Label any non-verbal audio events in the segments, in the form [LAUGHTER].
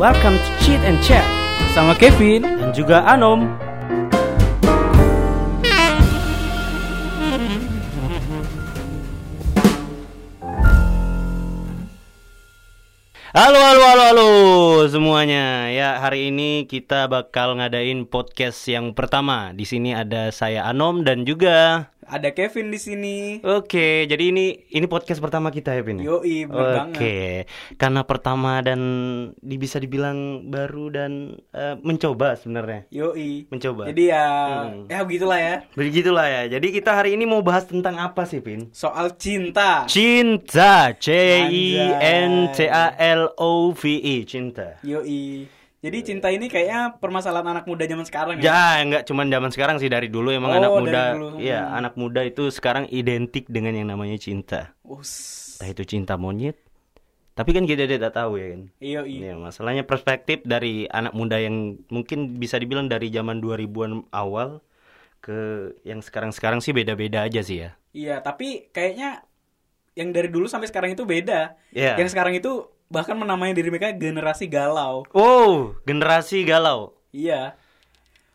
Welcome to Cheat and Chat Sama Kevin dan juga Anom Halo halo halo halo semuanya. Ya, hari ini kita bakal ngadain podcast yang pertama. Di sini ada saya Anom dan juga Ada Kevin di sini. Oke, jadi ini ini podcast pertama kita ya, Pin? Yoi, bener Oke, karena pertama dan bisa dibilang baru dan eh, mencoba sebenarnya. Yoi. Mencoba. Jadi ya, Hmm. ya begitulah ya. Begitulah ya. Jadi kita hari ini mau bahas tentang apa sih, Pin? Soal cinta. Cinta, C I N T A L O V I, cinta. Yoi. Jadi cinta ini kayaknya permasalahan anak muda zaman sekarang ya. Ya, nggak cuman zaman sekarang sih dari dulu emang Oh, anak muda. Iya, Hmm. anak muda itu sekarang identik dengan yang namanya cinta. Us. Entah itu cinta monyet. Tapi kan kita tidak tahu ya kan. Yoi. Ya, masalahnya perspektif dari anak muda yang mungkin bisa dibilang dari zaman 2000-an awal ke yang sekarang-sekarang sih beda-beda aja sih ya. Iya, tapi kayaknya yang dari dulu sampai sekarang itu beda. Iya. Yang sekarang itu bahkan menamai diri mereka generasi galau. Oh, generasi galau. Iya.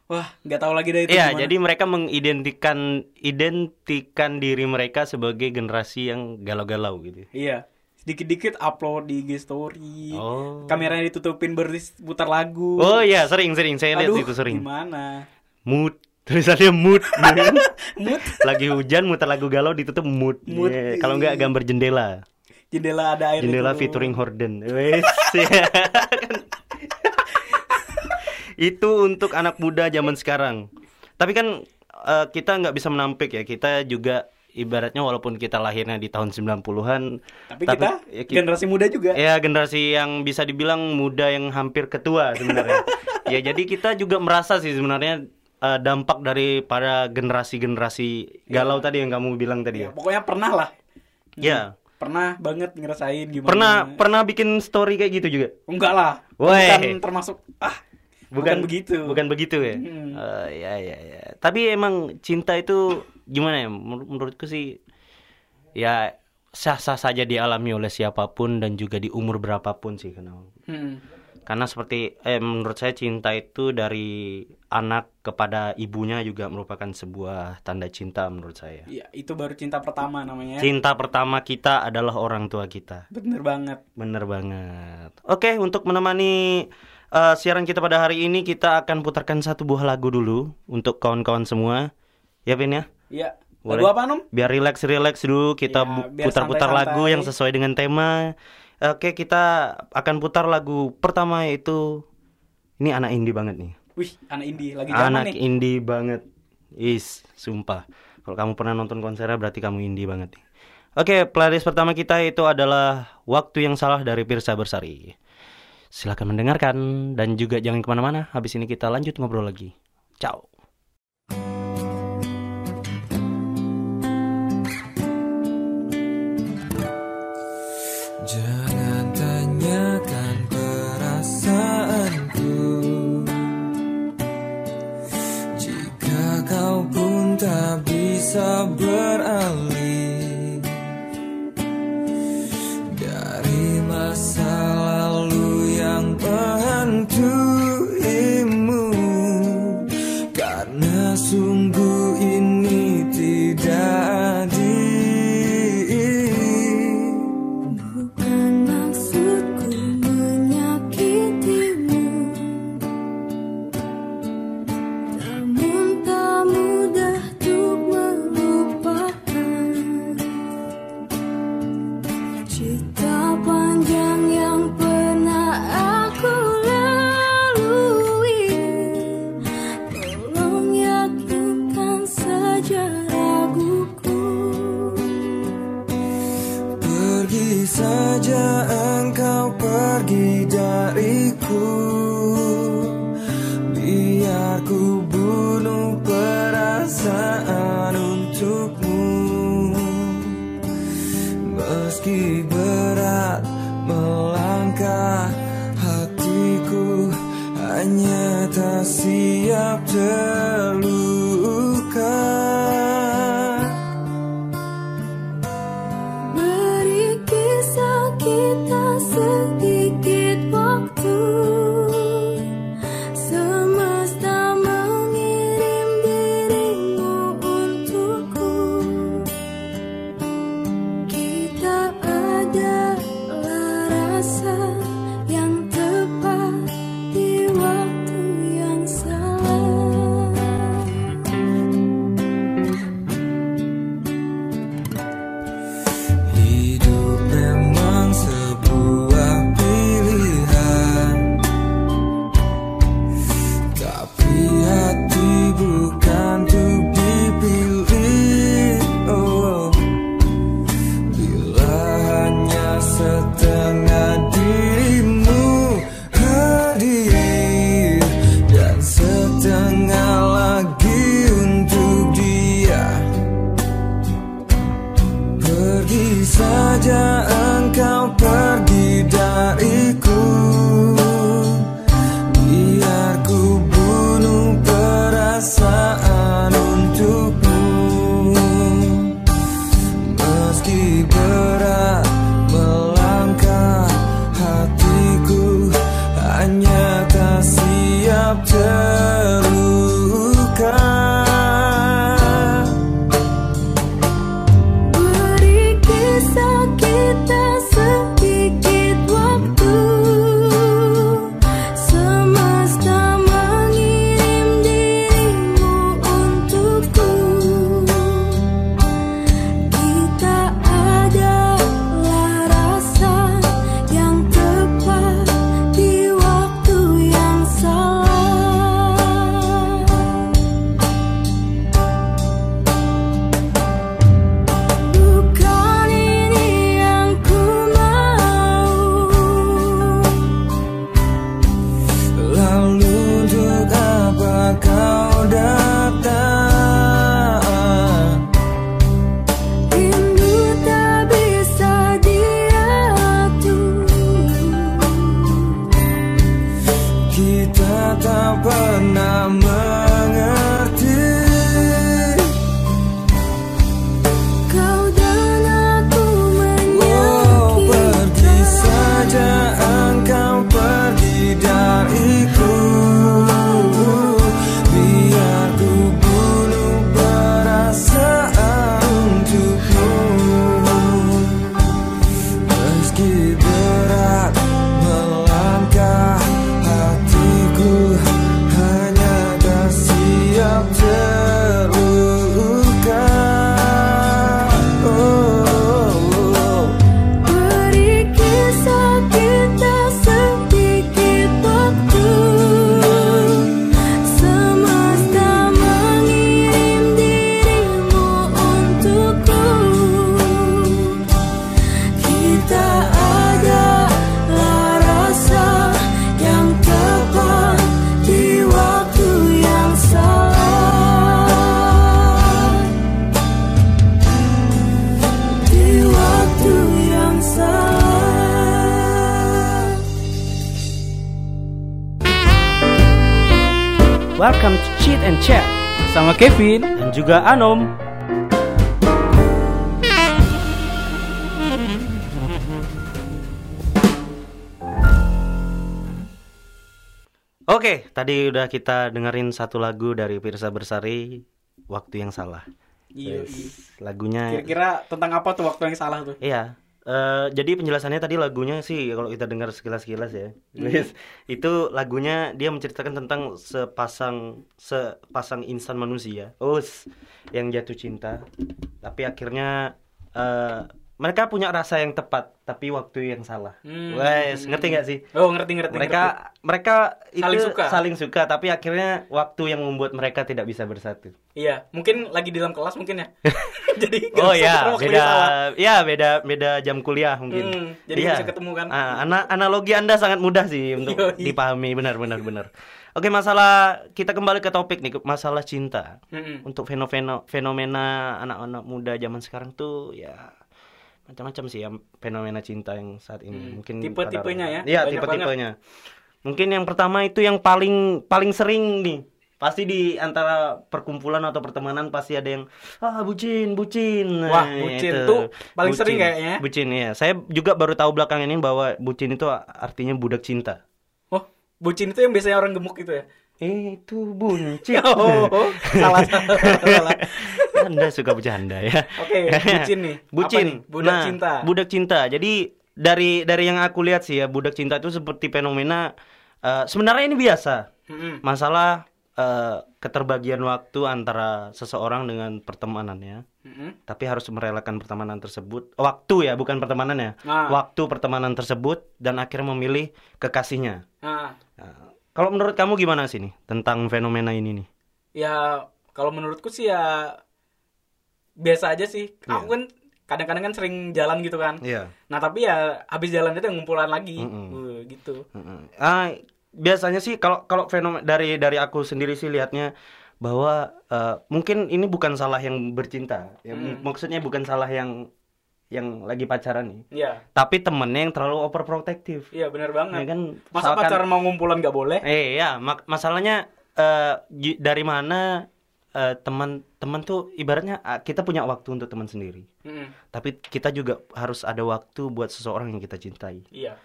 Wah, nggak tahu lagi dari itu Iya, gimana. jadi mereka mengidentikan identikan diri mereka sebagai generasi yang galau-galau gitu. Iya. Sedikit-dikit upload di IG story. Oh. Kameranya ditutupin beris putar lagu. Oh iya, sering-sering saya lihat Aduh, itu sering. Gimana? Mood, [LAUGHS] tulisannya [LAUGHS] mood. Mood Lagi hujan muter lagu galau ditutup mood. Mood, Iya, Kalau enggak gambar jendela. Jendela ada air Jendela itu. featuring Horden. Wes. ya. [LAUGHS] itu untuk anak muda zaman sekarang. Tapi kan eh, kita nggak bisa menampik ya. Kita juga ibaratnya walaupun kita lahirnya di tahun 90-an, Tapi, kita ya, ki- generasi muda juga. ya generasi yang bisa dibilang muda yang hampir ketua sebenarnya. [LAUGHS] ya jadi kita juga merasa sih sebenarnya eh, dampak daripada generasi-generasi galau tadi yang kamu bilang tadi ya. Ya, pokoknya pernah lah. Ya. Pernah banget ngerasain gimana. Pernah pernah bikin story kayak gitu juga. Enggak lah. Woi. Bukan termasuk ah bukan, begitu. Bukan begitu ya. Hmm. Eh, ya ya ya. Tapi emang cinta itu gimana ya? Menur- Menurutku sih ya sah-sah saja dialami oleh siapa pun dan juga di umur berapapun sih karena Hmm. Karena seperti eh, menurut saya cinta itu dari anak kepada ibunya juga merupakan sebuah tanda cinta menurut saya. Iya, itu baru cinta pertama namanya. Cinta pertama kita adalah orang tua kita. Bener banget. Bener banget. Oke, untuk menemani uh, siaran kita pada hari ini, kita akan putarkan satu buah lagu dulu untuk kawan-kawan semua. Ya, Pin ya? Iya. Lagu apa, Nom? Biar relax-relax dulu, kita Ya, putar-putar lagu yang sesuai dengan tema. Oke, kita akan putar lagu pertama yaitu ini anak indie banget nih. Wih, anak indie lagi zaman Anak nih. indie banget. Is, sumpah. Kalau kamu pernah nonton konsernya berarti kamu indie banget nih. Oke, playlist pertama kita itu adalah Waktu Yang Salah dari Pirsa Bersari. Silakan mendengarkan dan juga jangan ke mana-mana. Habis ini kita lanjut ngobrol lagi. Ciao. Tak ada juga Anom. Oke, tadi udah kita dengerin satu lagu dari Pirsa Bersari, Waktu yang Salah. Iya. Yes, Lagunya Kira-kira tentang apa tuh waktu yang salah tuh? Iya. Eh, jadi penjelasannya tadi lagunya sih kalau kita dengar sekilas-sekilas ya. Guys, itu lagunya dia menceritakan tentang sepasang sepasang insan manusia. Oh, s- yang jatuh cinta. Tapi akhirnya eh, mereka punya rasa yang tepat, tapi waktu yang salah. Hmm. Wes, ngerti nggak sih? Oh ngerti ngerti. Mereka ngerti. mereka itu Saling suka. saling suka, tapi akhirnya waktu yang membuat mereka tidak bisa bersatu. Iya, mungkin lagi di dalam kelas mungkin ya. [LAUGHS] [LAUGHS] Jadi Oh ya, waktu beda ya beda beda jam kuliah mungkin. Hmm, jadi Iya. bisa ketemu kan? Ah, ana- analogi Anda sangat mudah sih untuk Yoi. dipahami benar benar benar. Oke, masalah kita kembali ke topik nih, masalah cinta. Mm-mm. Untuk fenomena fenomena anak-anak muda zaman sekarang tuh ya macam-macam sih ya fenomena cinta yang saat ini. Hmm, Mungkin tipe-tipenya ya, Iya, tipe-tipenya. Mungkin yang pertama itu yang paling paling sering nih. Pasti di antara perkumpulan atau pertemanan pasti ada yang ah bucin, bucin. Wah, Nah, bucin itu. tuh paling sering Bucin. kayaknya. Bucin ya. Saya juga baru tahu belakangan ini bahwa bucin itu artinya budak cinta. Oh, bucin itu yang biasanya orang gemuk gitu ya? Eh, itu buncit. [LAUGHS] Oh, salah salah [LAUGHS] salah. Anda suka bercanda ya. Oke, bucin nih. [LAUGHS] Apa Bucin. nih? Budak Nah, cinta. Budak cinta. Jadi dari dari yang aku lihat sih ya, budak cinta itu seperti fenomena eh, sebenarnya ini biasa. Masalah eh, keterbagian waktu antara seseorang dengan pertemanannya. Mm-mm. Tapi harus merelakan pertemanan tersebut. Waktu ya, bukan pertemanan ya. Ah. Waktu pertemanan tersebut dan akhirnya memilih kekasihnya. Nah, Nah, kalau menurut kamu gimana sih nih tentang fenomena ini nih? ya kalau menurutku sih ya biasa aja sih. Aku Iya. kan kadang-kadang kan sering jalan gitu kan. Iya. Nah, tapi ya habis jalan itu ngumpulan lagi. Mm-mm. Uh, gitu. Mm-mm. Ah, biasanya sih kalau kalau fenomena dari dari aku sendiri sih lihatnya bahwa eh, mungkin ini bukan salah yang bercinta. Ya, Hmm. Maksudnya bukan salah yang yang lagi pacaran nih. Iya. Tapi temennya yang terlalu overprotective. Iya, benar Ya banget. kan Masa misalkan- pacaran mau ngumpulan nggak boleh? Eh ya, mak- masalahnya eh, gi- dari mana eh, teman-teman tuh ibaratnya ah, kita punya waktu untuk teman sendiri. Mm-mm. Tapi kita juga harus ada waktu buat seseorang yang kita cintai. Iya.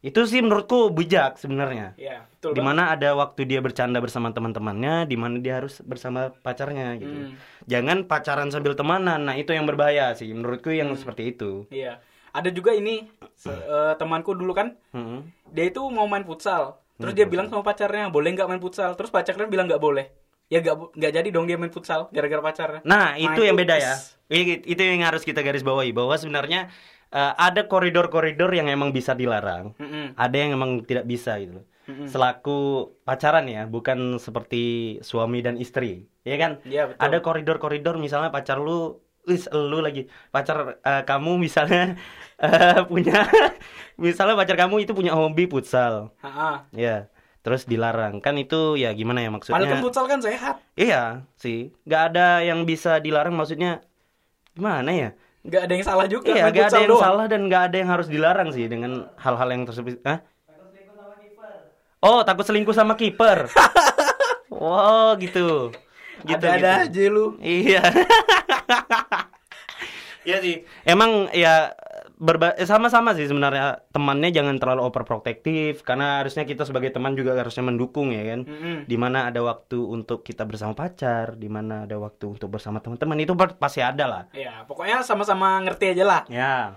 Itu sih menurutku bijak sebenarnya. Iya, betul. di mana ada waktu dia bercanda bersama teman-temannya, di mana dia harus bersama pacarnya gitu. Hmm. Jangan pacaran sambil temanan. Nah, itu yang berbahaya sih menurutku yang seperti itu. Iya. Ada juga ini se- eh, temanku dulu kan, Mm-mm. dia itu mau main futsal. Terus dia bilang sama pacarnya, boleh nggak main futsal? Terus pacarnya bilang nggak boleh. Ya nggak nggak jadi dong dia main futsal gara-gara pacarnya. Nah, itu yang beda ya. Itu yang harus kita garis bawahi bahwa sebenarnya eh, ada koridor-koridor yang emang bisa dilarang. Mm-mm. Ada yang emang tidak bisa gitu. Mm-mm. Selaku pacaran ya, bukan seperti suami dan istri. Ya kan? Iya, betul. ada koridor-koridor misalnya pacar lu wis lu lagi pacar eh, kamu misalnya [LAUGHS] eh, punya [LAUGHS] misalnya pacar kamu itu punya hobi futsal ya terus dilarang kan itu ya gimana ya Padahal kan maksudnya futsal kan sehat. iya sih nggak ada yang bisa dilarang maksudnya gimana ya Nggak ada yang salah juga. iya nggak ada yang doang. salah dan nggak ada yang harus dilarang sih dengan hal-hal yang tersebut Hah? oh takut selingkuh sama kiper [LAUGHS] wow gitu gitu Ada-ada gitu. aja lu. Iya. [LAUGHS] Iya sih. Emang ya berba eh, sama-sama sih sebenarnya temannya jangan terlalu overprotective karena harusnya kita sebagai teman juga harusnya mendukung ya kan. Mm-mm. Di mana ada waktu untuk kita bersama pacar, di mana ada waktu untuk bersama teman-teman itu pa- pasti ada lah. Ya, pokoknya sama-sama ngerti aja lah. Ya.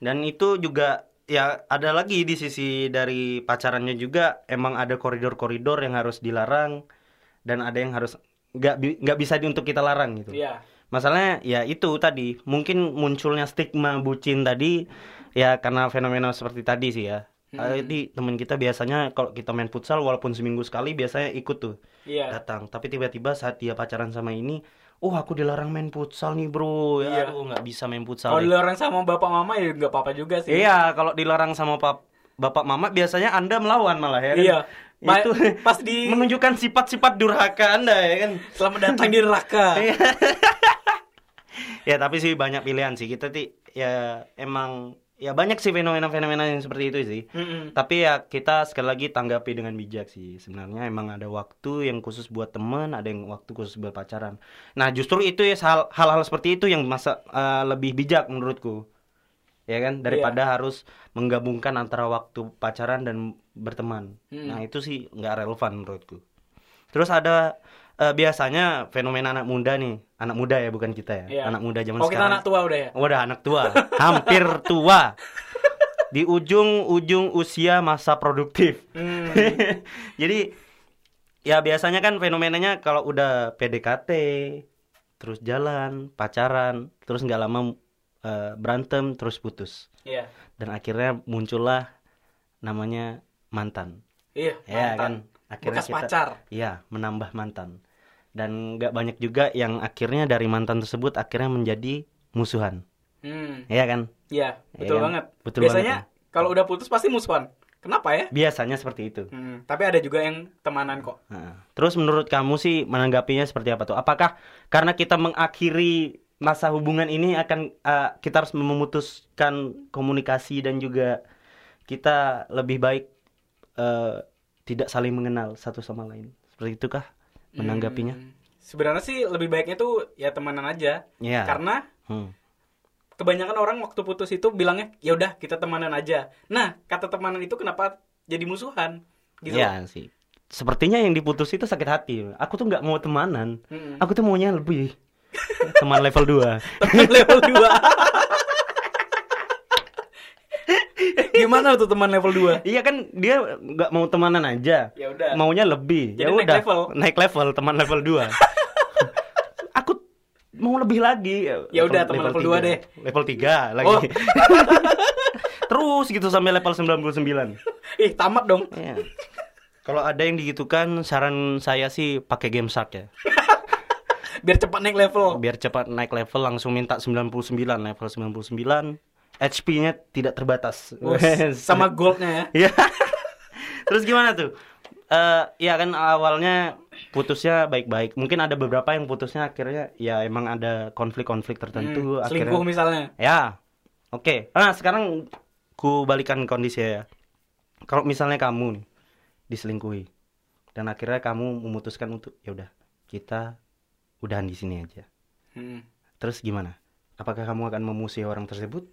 Dan itu juga ya ada lagi di sisi dari pacarannya juga emang ada koridor-koridor yang harus dilarang dan ada yang harus nggak nggak bisa di untuk kita larang gitu. Iya. Masalahnya ya itu tadi mungkin munculnya stigma bucin tadi ya karena fenomena seperti tadi sih ya. Jadi teman kita biasanya kalau kita main futsal walaupun seminggu sekali biasanya ikut tuh Iya. datang. Tapi tiba-tiba saat dia pacaran sama ini, oh aku dilarang main futsal nih bro, ya Iya. aku nggak bisa main futsal. Kalau nih." dilarang sama bapak mama ya nggak apa-apa juga sih. Iya, kalau dilarang sama pap bapak mama biasanya anda melawan malah ya. kan? Iya. Pa- Itu pas di- menunjukkan sifat-sifat durhaka anda ya kan. Selamat datang di neraka. [LAUGHS] ya tapi sih banyak pilihan sih kita ti ya emang ya banyak sih fenomena-fenomena yang seperti itu sih. Mm-mm. Tapi ya kita sekali lagi tanggapi dengan bijak sih. Sebenarnya emang ada waktu yang khusus buat teman, ada yang waktu khusus buat pacaran. Nah, justru itu ya hal- hal-hal seperti itu yang masa eh, lebih bijak menurutku. Ya kan daripada harus menggabungkan antara waktu pacaran dan berteman. Hmm. Nah, itu sih nggak relevan menurutku. Terus ada eh, biasanya fenomena anak muda nih, anak muda ya bukan kita ya. Iya. Anak muda zaman Oh kita sekarang. anak tua udah ya. Udah anak tua, hampir tua. [LAUGHS] Di ujung-ujung usia masa produktif. Hmm. [LAUGHS] Jadi ya biasanya kan fenomenanya kalau udah PDKT, terus jalan, pacaran, terus nggak lama eh, berantem, terus putus. Iya. Dan akhirnya muncullah namanya mantan. Iya. Ya mantan. kan? Akhirnya Bekas kita pacar. Iya, menambah mantan. Dan nggak banyak juga yang akhirnya dari mantan tersebut akhirnya menjadi musuhan. Hmm. Iya kan? Iya, Iya betul kan? banget. Betul Biasanya ya. kalau udah putus pasti musuhan. Kenapa ya? Biasanya seperti itu. Hmm, tapi ada juga yang temanan kok. Nah, terus menurut kamu sih menanggapinya seperti apa tuh? Apakah karena kita mengakhiri masa hubungan ini akan eh, kita harus memutuskan komunikasi dan juga kita lebih baik eh, tidak saling mengenal satu sama lain? Seperti itukah menanggapinya? Hmm, Sebenarnya sih lebih baiknya tuh ya temenan aja. Iya. Karena Hmm. kebanyakan orang waktu putus itu bilangnya ya udah kita temanan aja. Nah, kata temanan itu kenapa jadi musuhan? Gitu. Ya sih. Sepertinya yang diputus itu sakit hati. Aku tuh nggak mau temanan. Mm-mm. Aku tuh maunya lebih teman level 2. [LAUGHS] Teman level 2. [LAUGHS] Gimana tuh teman level 2? Iya kan dia nggak mau temanan aja. Ya udah. Maunya lebih. Ya naik udah. level. Naik level teman level 2. [LAUGHS] Aku mau lebih lagi. Ya udah, teman level dua tiga. deh. Level 3 lagi. Oh. [LAUGHS] Terus gitu sampai level 99. Ih, tamat dong. Iya. Kalau ada yang digitukan saran saya sih pakai game shark ya. [LAUGHS] Biar cepat naik level. Biar cepat naik level langsung minta 99 level 99. HP-nya tidak terbatas. Sama goldnya ya. Iya. [LAUGHS] Terus gimana tuh? Eh ya kan awalnya putusnya baik-baik. Mungkin ada beberapa yang putusnya akhirnya ya emang ada konflik-konflik tertentu Hmm, akhirnya. selingkuh misalnya. Ya. Oke. Nah, sekarang ku balikan kondisi ya. Kalau misalnya kamu nih diselingkuhi dan akhirnya kamu memutuskan untuk ya udah kita udahan di sini aja. Hmm. Terus gimana? Apakah kamu akan memusuhi orang tersebut?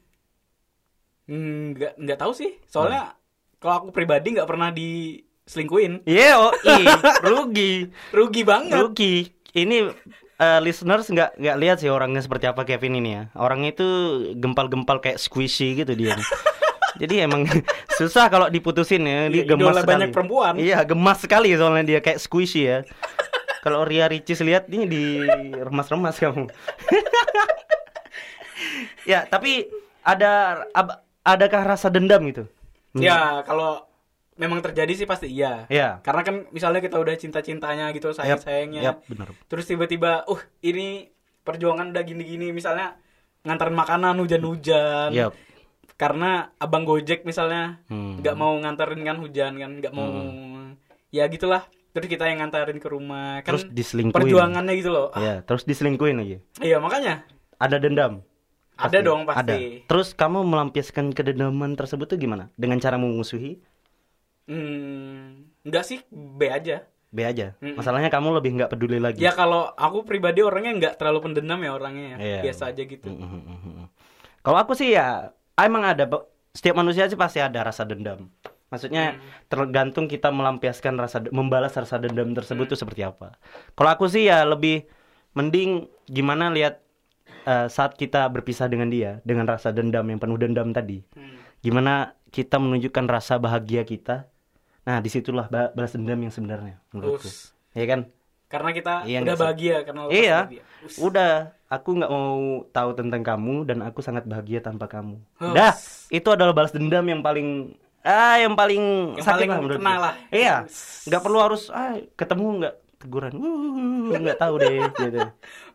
Hmm, nggak nggak tahu sih. Soalnya kalau aku pribadi nggak pernah diselingkuhin. Iya, oh, [LAUGHS] ih, rugi. Rugi banget. Rugi. Ini eh, listeners nggak nggak lihat sih orangnya seperti apa Kevin ini ya. Orangnya itu gempal-gempal kayak squishy gitu dia. [LAUGHS] Jadi emang [LAUGHS] susah kalau diputusin ya. Dia Iya, gemas idola sekali. banyak perempuan. Iya, gemas sekali soalnya dia kayak squishy ya. kalau Ria Ricis lihat ini di remas-remas kamu. ya, tapi ada ab- adakah rasa dendam gitu? Ya, kalau memang terjadi sih pasti iya. Iya. Karena kan misalnya kita udah cinta-cintanya gitu, sayang-sayangnya. Yap, benar. Terus tiba-tiba, uh, ini perjuangan udah gini-gini misalnya nganterin makanan hujan-hujan. Yap. Karena abang Gojek misalnya Hmm. nggak mau nganterin kan hujan kan, nggak mau ya gitulah. Terus kita yang nganterin ke rumah kan Terus diselingkuhin. perjuangannya gitu loh. Ah, Iya, terus diselingkuhin lagi. Iya, makanya Ada dendam. Ada dong pasti. Ada. Terus kamu melampiaskan kedendaman tersebut tuh gimana? Dengan cara memusuhi? Hmm, enggak sih, B aja. B aja. Mm-mm. Masalahnya kamu lebih nggak peduli lagi. Ya kalau aku pribadi orangnya nggak terlalu pendendam ya orangnya ya. Iya. Biasa aja gitu. Mm, mm, mm, mm. Kalau aku sih ya emang ada setiap manusia sih pasti ada rasa dendam. Maksudnya tergantung kita melampiaskan rasa membalas rasa dendam tersebut tuh seperti apa. Kalau aku sih ya lebih mending gimana lihat eh, saat kita berpisah dengan dia dengan rasa dendam yang penuh dendam tadi. Hmm. Gimana kita menunjukkan rasa bahagia kita. Nah, di situlah ba- balas dendam yang sebenarnya menurutku. Us. Ya kan? Karena kita Iya, udah bahagia karena Iya. Us. udah. Aku nggak mau tahu tentang kamu dan aku sangat bahagia tanpa kamu. Hus. Dah, itu adalah balas dendam yang paling ah yang paling Yang sakit paling lah menurutku. lah. Iya, nggak perlu harus ah ketemu nggak teguran. Uh, nggak tahu deh gitu.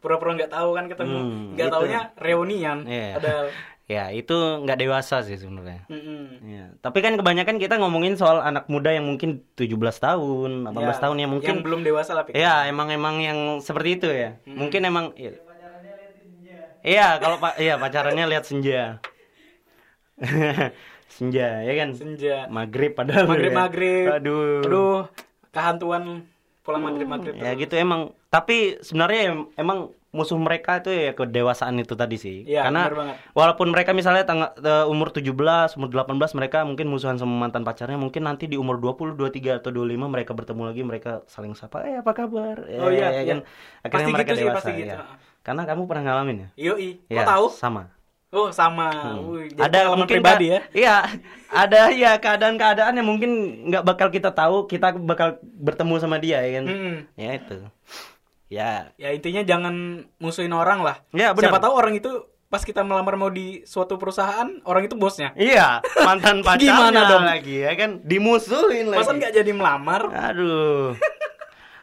Pura-pura nggak tahu kan ketemu. Hmm, Nggak gitu. taunya reunian. Iya. Ada [LAUGHS] Ya itu nggak dewasa sih sebenarnya. Mm-mm. Ya. Tapi kan kebanyakan kita ngomongin soal anak muda yang mungkin 17 tahun, 18 Ya, tahun yang mungkin yang belum dewasa lah. Pik. Iya, emang emang yang seperti itu ya. Mungkin emang iya. Iya, kalau Pak iya pacarannya lihat senja. [LAUGHS] Senja ya kan? senja Maghrib padahal maghrib ya. maghrib Aduh. aduh kehantuan pulang maghrib maghrib Ya gitu emang. Tapi sebenarnya em- emang musuh mereka itu ya kedewasaan itu tadi sih. Iya, Karena walaupun mereka misalnya tangga, eh, umur 17, umur 18 mereka mungkin musuhan sama mantan pacarnya, mungkin nanti di umur 20, 23 atau 25 mereka bertemu lagi, mereka saling sapa, "Eh, apa kabar?" Oh, Eh, iya, ya kan. iya. Akhirnya Pasti mereka gitu sih, dewasa pasti gitu. ya. Karena kamu pernah ngalamin ya? yoi Iya, kok tahu Sama. Oh sama Hmm. Wih, ada mungkin pribadi ya Iya, ada ya keadaan-keadaan yang mungkin nggak bakal kita tahu, kita bakal bertemu sama dia ya kan. Mm-mm. Ya itu. Ya, ya intinya jangan musuhin orang lah Ya, benar. siapa tahu orang itu pas kita melamar mau di suatu perusahaan orang itu bosnya iya, mantan [LAUGHS] pacarnya Gimana dong? lagi ya kan, dimusuhin lagi. masa nggak jadi melamar Aduh.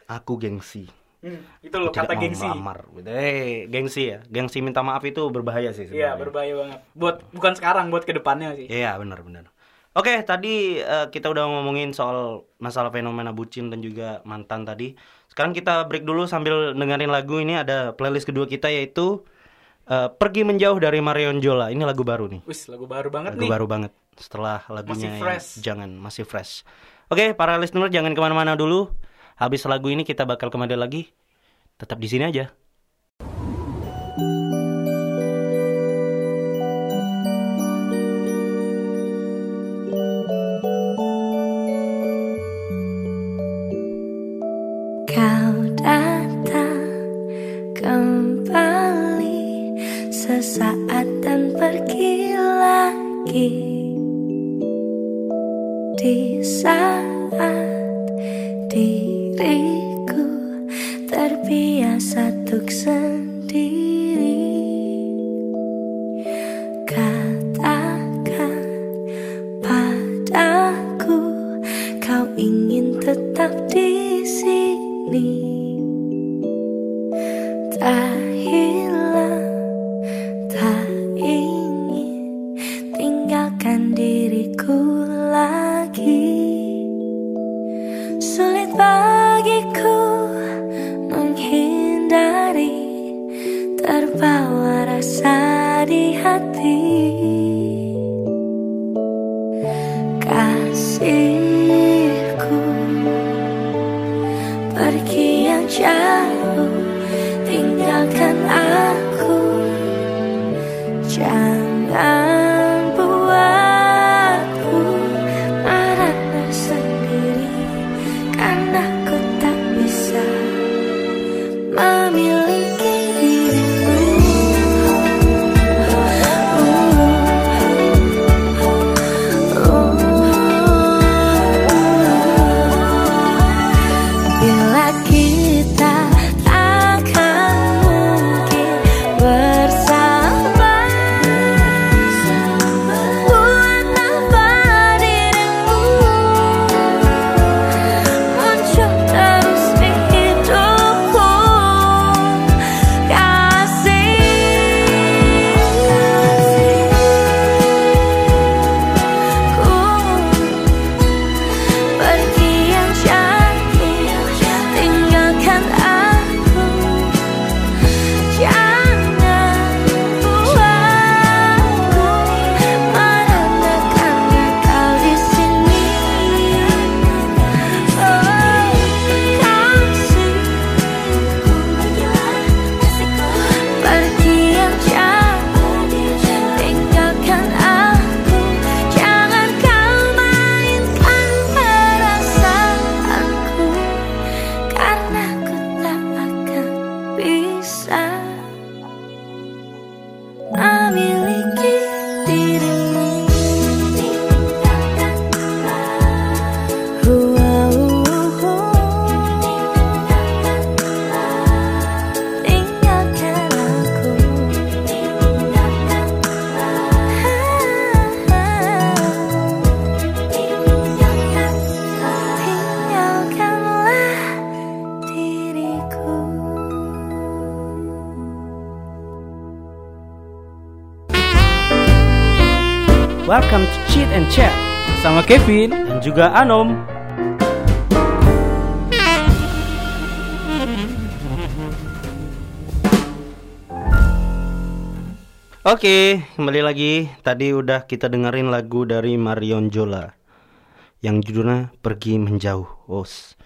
Aku gengsi. Hmm, itu loh kata gengsi melamar. Eh, gengsi ya. Gengsi minta maaf itu berbahaya sih iya berbahaya banget buat bukan sekarang buat ke depannya sih Iya benar benar. Oke tadi eh, kita udah ngomongin soal masalah fenomena bucin dan juga mantan tadi. Sekarang kita break dulu sambil dengerin lagu ini ada playlist kedua kita yaitu eh, Pergi Menjauh dari Marion Jola. Ini lagu baru nih. Wis lagu baru banget Lagu nih baru banget setelah lagunya Masih yang fresh. Jangan masih fresh. Oke para listener jangan ke mana-mana dulu. Habis lagu ini kita bakal kembali lagi. Tetap di sini aja. Kau datang kembali sesaat dan pergi lagi di saat untuk sendiri. Katakan padaku kau ingin tetap di sini tak hilang tak ingin tinggalkan diriku Kevin dan juga Anom. Oke, kembali lagi. Tadi udah kita dengerin lagu dari Marion Jola yang judulnya Pergi Menjauh. Os.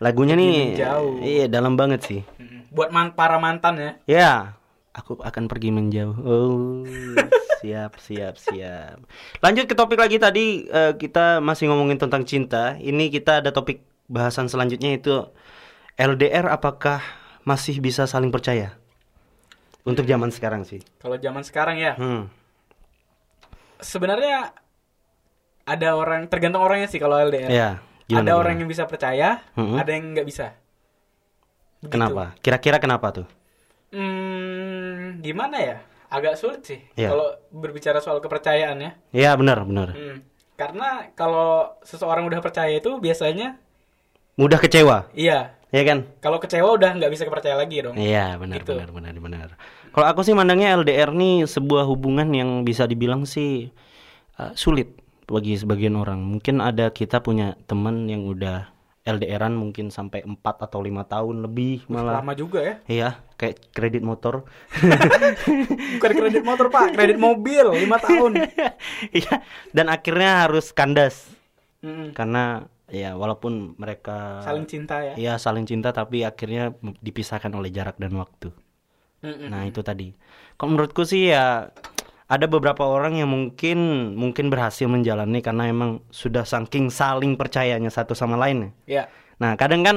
Lagunya nih Menjauh. iya dalam banget sih. Buat man- para mantan ya. Ya, aku akan pergi menjauh. Oh, [LAUGHS] siap, siap, siap. Lanjut ke topik lagi tadi eh, kita masih ngomongin tentang cinta. Ini kita ada topik bahasan selanjutnya itu LDR apakah masih bisa saling percaya? Untuk zaman sekarang sih. Kalau zaman sekarang ya, Hmm. sebenarnya ada orang tergantung orangnya sih kalau LDR. Ya, gimana, ada gimana? orang yang bisa percaya, Mm-mm. ada yang nggak bisa. Begitu. Kenapa? Kira-kira kenapa tuh? Hmm, gimana ya? Agak sulit sih Iya. kalau berbicara soal kepercayaan ya. Ya, benar, benar. Hmm, Karena kalau seseorang udah percaya itu biasanya, Mudah kecewa, iya. ya kan? Kalau kecewa udah nggak bisa kepercaya lagi dong. Iya benar Gitu. benar benar benar. Kalau aku sih mandangnya LDR nih sebuah hubungan yang bisa dibilang sih uh, sulit bagi sebagian orang. Mungkin ada kita punya teman yang udah LDRan mungkin sampai 4 atau lima tahun lebih malah. Lama juga ya. Iya, kayak kredit motor. [LAUGHS] Bukan kredit motor pak, kredit mobil lima tahun. [LAUGHS] Iya, dan akhirnya harus kandas Mm-mm. karena ya walaupun mereka Saling cinta ya. Iya, saling cinta tapi akhirnya dipisahkan oleh jarak dan waktu. Mm-mm. Nah itu tadi. Kalau menurutku sih ya ada beberapa orang yang mungkin mungkin berhasil menjalani karena emang sudah saking saling percayanya satu sama lain. Ya. Nah kadang kan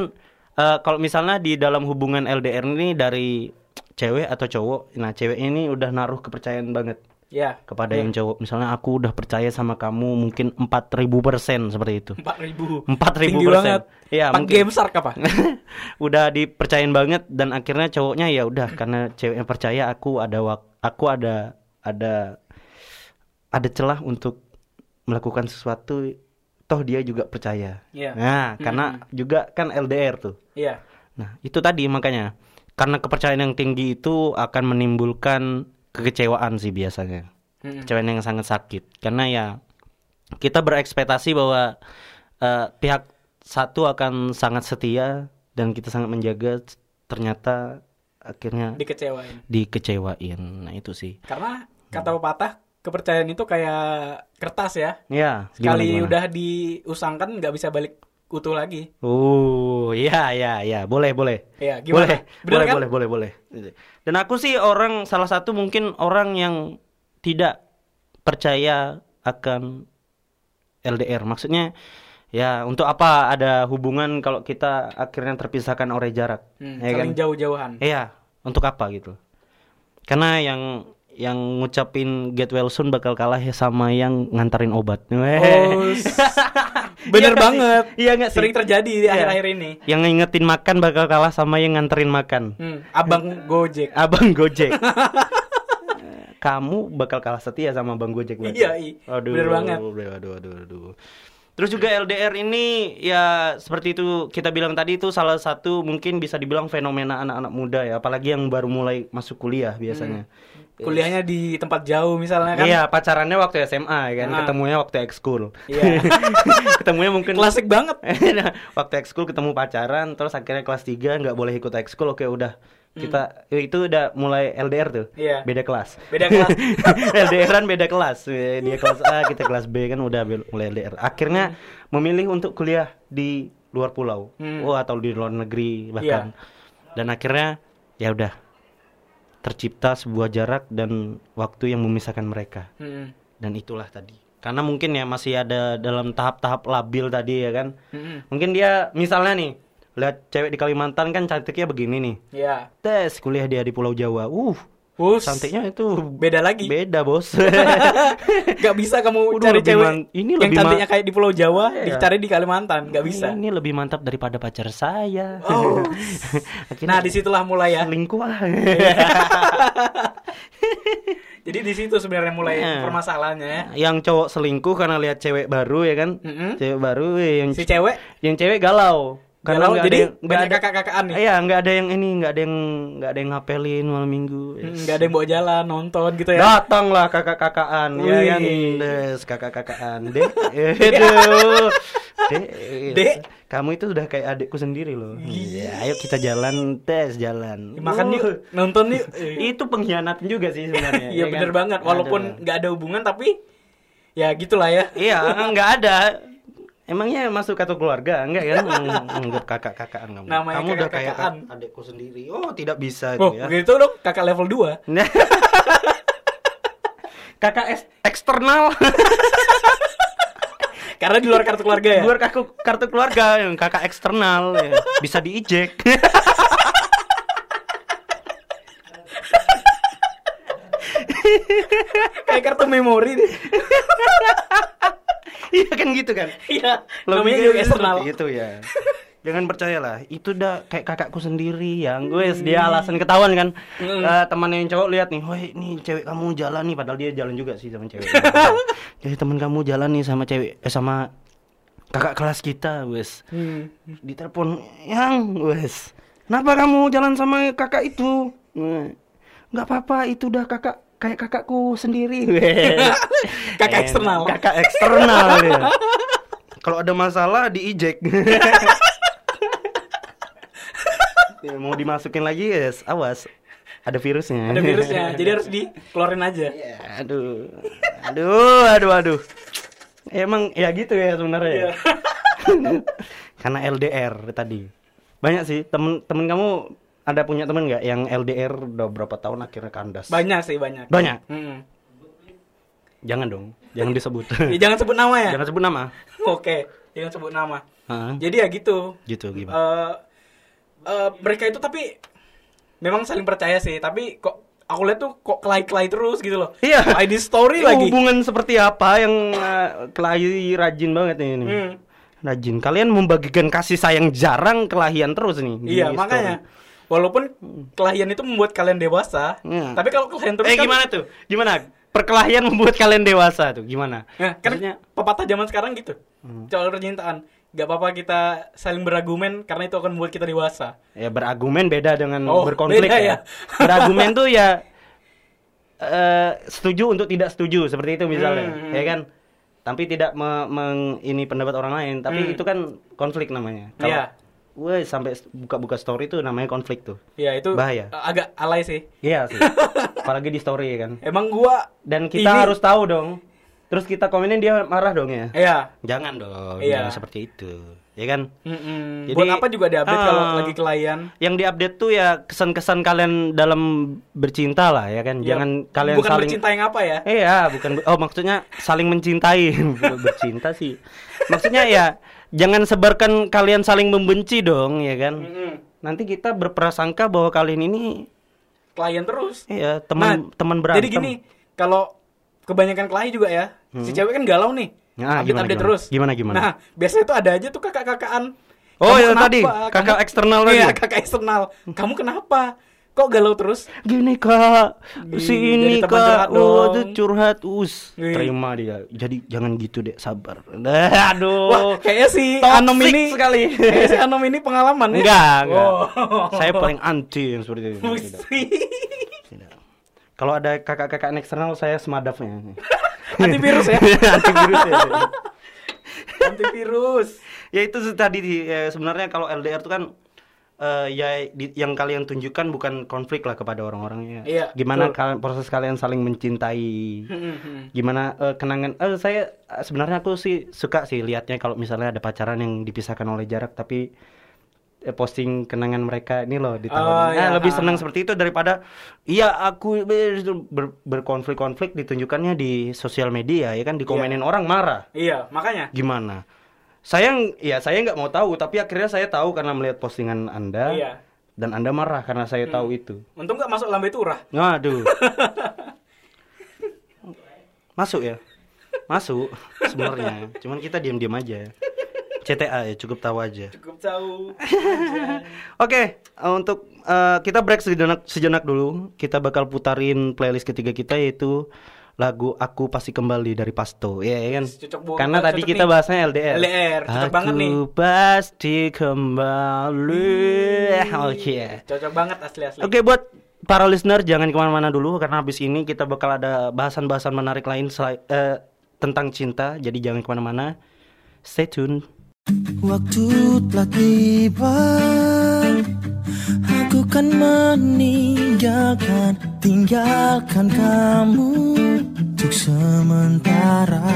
eh, kalau misalnya di dalam hubungan LDR ini dari cewek atau cowok, nah cewek ini udah naruh kepercayaan banget Ya. kepada yang cowok. Misalnya aku udah percaya sama kamu mungkin 4000 persen seperti itu. Empat ribu. 4000 Tinggi persen. banget. Iya, mungkin. game shark apa? udah dipercayain banget dan akhirnya cowoknya ya udah karena ceweknya percaya aku ada wak aku ada ada ada celah untuk melakukan sesuatu toh dia juga percaya Iya. nah karena juga kan LDR tuh Iya. nah itu tadi makanya karena kepercayaan yang tinggi itu akan menimbulkan kekecewaan sih biasanya Mm-mm. kecewaan yang sangat sakit karena ya kita berekspektasi bahwa eh, pihak satu akan sangat setia dan kita sangat menjaga ternyata akhirnya Dikecewain. dikecewain nah itu sih Karena kata pepatah kepercayaan itu kayak kertas ya. ya Sekali gimana? udah diusangkan nggak bisa balik utuh lagi. oh ya ya ya boleh boleh Iya, gimana? boleh Bener boleh kan? boleh boleh boleh dan aku sih orang salah satu mungkin orang yang tidak percaya akan LDR maksudnya ya untuk apa ada hubungan kalau kita akhirnya terpisahkan oleh jarak Hmm, ya kan saling jauh-jauhan. iya untuk apa gitu karena yang yang ngucapin get well soon bakal kalah ya sama yang nganterin obat Oh, [LAUGHS] Iya bener sih? banget. iya nggak Sering terjadi di Iya. akhir-akhir ini. yang ngingetin makan bakal kalah sama yang nganterin makan Hmm, abang Gojek. Abang Gojek. [LAUGHS] Kamu bakal kalah setia sama Bang Gojek? Iya, iya. Aduh, Bener banget. Aduh, aduh, aduh, aduh. Terus juga LDR ini ya seperti itu kita bilang tadi itu salah satu mungkin bisa dibilang fenomena anak-anak muda ya, apalagi yang baru mulai masuk kuliah biasanya. Kuliahnya di tempat jauh misalnya kan. Iya, pacarannya waktu SMA ya kan, Nah. ketemunya waktu ekskul. Iya. [LAUGHS] ketemunya mungkin Klasik banget. [LAUGHS] waktu ekskul ketemu pacaran terus akhirnya kelas 3 nggak boleh ikut ekskul oke udah kita itu udah mulai LDR tuh. Hmm. Iya. beda kelas. Beda kelas. [LAUGHS] LDRan beda kelas. Eh, dia kelas A kita kelas B kan udah mulai LDR akhirnya memilih untuk kuliah di luar pulau. Hmm. oh atau di luar negeri bahkan. Dan akhirnya ya udah. Tercipta sebuah jarak dan waktu yang memisahkan mereka. Hmm, dan itulah tadi. Karena mungkin ya masih ada dalam tahap-tahap labil tadi ya kan. Hmm, mungkin dia misalnya nih lihat cewek di Kalimantan kan cantiknya begini nih Iya. tes kuliah dia di Pulau Jawa uh Us. cantiknya itu Beda lagi. beda bos [LAUGHS] Gak bisa kamu Waduh, cari cewek man- ini yang lebih cantiknya kayak di Pulau Jawa, Iya. dicari di Kalimantan, gak bisa. ini lebih mantap daripada pacar saya Oh. [LAUGHS] Nah, di situlah mulai ya. selingkuh lah [LAUGHS] Jadi di situ sebenarnya mulai Iya. permasalahannya ya. yang cowok selingkuh karena lihat cewek baru ya kan Mm-mm. cewek baru yang Si cewek yang cewek galau Galau, nggak jadi nggak ada kakak-kakakan nih. Iya, nggak ada yang ini, nggak ada yang nggak ada yang ngapelin malam minggu. Hmm, Nggak ada yang bawa jalan nonton gitu ya. Datanglah kakak-kakaan, ya kan, des kakak-kakaan, deh, aduh, Dek, [LAUGHS] Dek. kamu itu udah kayak adikku sendiri loh. Iya, ayo kita jalan tes jalan. Makan Uh, yuk, nonton yuk. Eh, [LAUGHS] Itu pengkhianatan juga sih sebenarnya. Iya ya bener kan? banget. Walaupun nggak ada hubungan tapi ya gitulah ya. Iya, nggak ada. Emangnya masuk kartu keluarga? Enggak kan? Anggap kakak-kakaan kamu. Namanya kamu udah kayak adikku sendiri. Oh, tidak bisa Oh, itu ya. begitu dong kakak level 2. [LAUGHS] kakak es- eksternal. [LAUGHS] Karena di luar kartu keluarga ya. Luar kartu, kartu keluarga yang kakak eksternal ya. Bisa diijek. Kayak kartu memori deh. [LAUGHS] [LAUGHS] Iya kan gitu kan? Iya. Namanya juga eksternal. seperti Itu ya. Jangan percayalah, itu udah kayak kakakku sendiri yang gue dia alasan ketahuan kan. Hmm. Eh, teman yang cowok lihat nih, woi nih cewek kamu jalan nih padahal dia jalan juga sih sama cewek. [LAUGHS] Jadi teman kamu jalan nih sama cewek eh sama kakak kelas kita, wes. Hmm. Ditelepon, "Yang, wes. Kenapa kamu jalan sama kakak itu?" "Eh, Nggak apa-apa, itu udah kakak kayak kakakku sendiri. [LAUGHS] wes." Kakak Eh, eksternal. Kakak eksternal ya. [LAUGHS] Kalau ada masalah diijek. [LAUGHS] Ya, mau dimasukin lagi yes, awas. Ada virusnya. Ada virusnya. Jadi harus dikeluarin aja. Ya, aduh. Aduh, aduh, aduh. Emang ya gitu ya sebenarnya. ya? Karena LDR tadi. Banyak sih temen-temen kamu ada punya temen nggak yang LDR udah berapa tahun akhirnya kandas? Banyak sih banyak. Banyak. Hmm. Jangan dong, jangan disebut. [LAUGHS] Ya, jangan sebut nama ya. jangan sebut nama. Oke, jangan sebut nama. Hah? Jadi ya gitu. Gitu gimana? Eh eh, mereka itu tapi memang saling percaya sih, tapi kok aku lihat tuh kok kelai-kelai terus gitu loh. Iya. ID story lagi. Hubungan seperti apa yang uh, kelahi rajin banget nih ini. Hmm. Rajin. Kalian membagikan kasih sayang jarang kelahian terus nih. Iya, story. Walaupun kelahian itu membuat kalian dewasa, Iya. tapi kalau kelahian terus Eh kan gimana tuh? Gimana? Perkelahian membuat kalian dewasa tuh. Gimana? Nah, kan Maksudnya- pepatah zaman sekarang gitu. Hmm. Soal percintaan. Gak apa-apa kita saling beragumen karena itu akan membuat kita dewasa. Ya berargumen beda dengan Oh, berkonflik beda ya. ya. [LAUGHS] berargumen tuh ya eh, setuju untuk tidak setuju seperti itu misalnya, Hmm. ya kan? Tapi tidak me- meng- ini pendapat orang lain, tapi Hmm. itu kan konflik namanya. Iya. Woi, sampai buka-buka story tuh namanya konflik tuh. Ya itu Bahaya. agak alay sih. Iya sih. [LAUGHS] Apalagi di story kan. Emang gua Dan kita Ini- harus tahu dong. Terus kita komenin dia marah dong ya. Iya. Jangan dong. Iya. Jangan seperti itu. Ya kan? Mm-mm. Jadi- Buat apa juga diupdate kalau Ah. lagi kelayan? Yang diupdate tuh ya kesan-kesan kalian dalam bercinta lah ya kan. Ya, Jangan kalian bukan saling bercinta yang apa ya? Iya, bukan oh maksudnya saling mencintai. [LAUGHS] Bukan bercinta sih. Maksudnya ya jangan sebarkan kalian saling membenci dong, ya kan? Mm-mm. Nanti kita berprasangka bahwa kalian ini Klien terus. ya teman teman berantem. Nah, Jadi gini, kalau kebanyakan kelahi juga ya, si cewek kan galau nih. Nah, update gimana, update gimana? terus. Gimana, gimana? Nah, biasanya tuh ada aja tuh kakak-kakaan. Oh, Kamu yang kenapa? tadi, kakak eksternal. Iya, kakak eksternal. Kamu kenapa? Kok galau terus? Gini kak, si Ih, ini kak, curhat oh tuh curhat, us, Ih. terima dia. Jadi jangan gitu deh, sabar. [LAUGHS] Aduh, Wah, kayaknya si Toxic Anom ini sekali. [LAUGHS] Kayaknya si Anom ini pengalaman ya. enggak, enggak. Oh. Saya paling anti yang seperti itu. Kalau ada kakak-kakak eksternal, saya semadafnya. [LAUGHS] Antivirus ya. Antivirus ya. Antivirus. ya itu tadi ya, sebenarnya kalau LDR itu kan eh, ya di- yang kalian tunjukkan bukan konflik lah kepada orang-orangnya. Iya, Gimana kalian proses kalian saling mencintai. Gimana eh, kenangan eh, saya sebenarnya aku sih suka sih lihatnya kalau misalnya ada pacaran yang dipisahkan oleh jarak tapi eh, posting kenangan mereka ini loh di tahun Oh, Nah, iya. lebih senang seperti itu daripada iya aku ber- ber- berkonflik-konflik ditunjukkannya di sosial media ya kan dikomenin orang marah Iya, makanya. gimana saya ya saya nggak mau tahu tapi akhirnya saya tahu karena melihat postingan anda Iya. dan anda marah karena saya tahu itu Untung nggak masuk lambe turah. Waduh. [LAUGHS] Masuk ya? Masuk sebenarnya. Cuman kita diam-diam aja. CTA ya, cukup tahu aja. Cukup tahu. [LAUGHS] Oke, eh, untuk eh, kita break sejenak sejenak dulu. Kita bakal putarin playlist ketiga kita yaitu lagu Aku Pasti Kembali dari Pasto. Ya, ya kan? Cocok banget, Karena tadi kita nih. bahasnya LDR. LDR, cocok banget nih. Aku pasti kembali. Oke. Cocok banget asli-asli. Oke buat para listener jangan ke mana-mana dulu karena habis ini kita bakal ada bahasan-bahasan menarik lain selai- eh, tentang cinta jadi jangan ke mana-mana stay tune waktu telah tiba Aku kan meninggalkan Tinggalkan kamu Untuk sementara.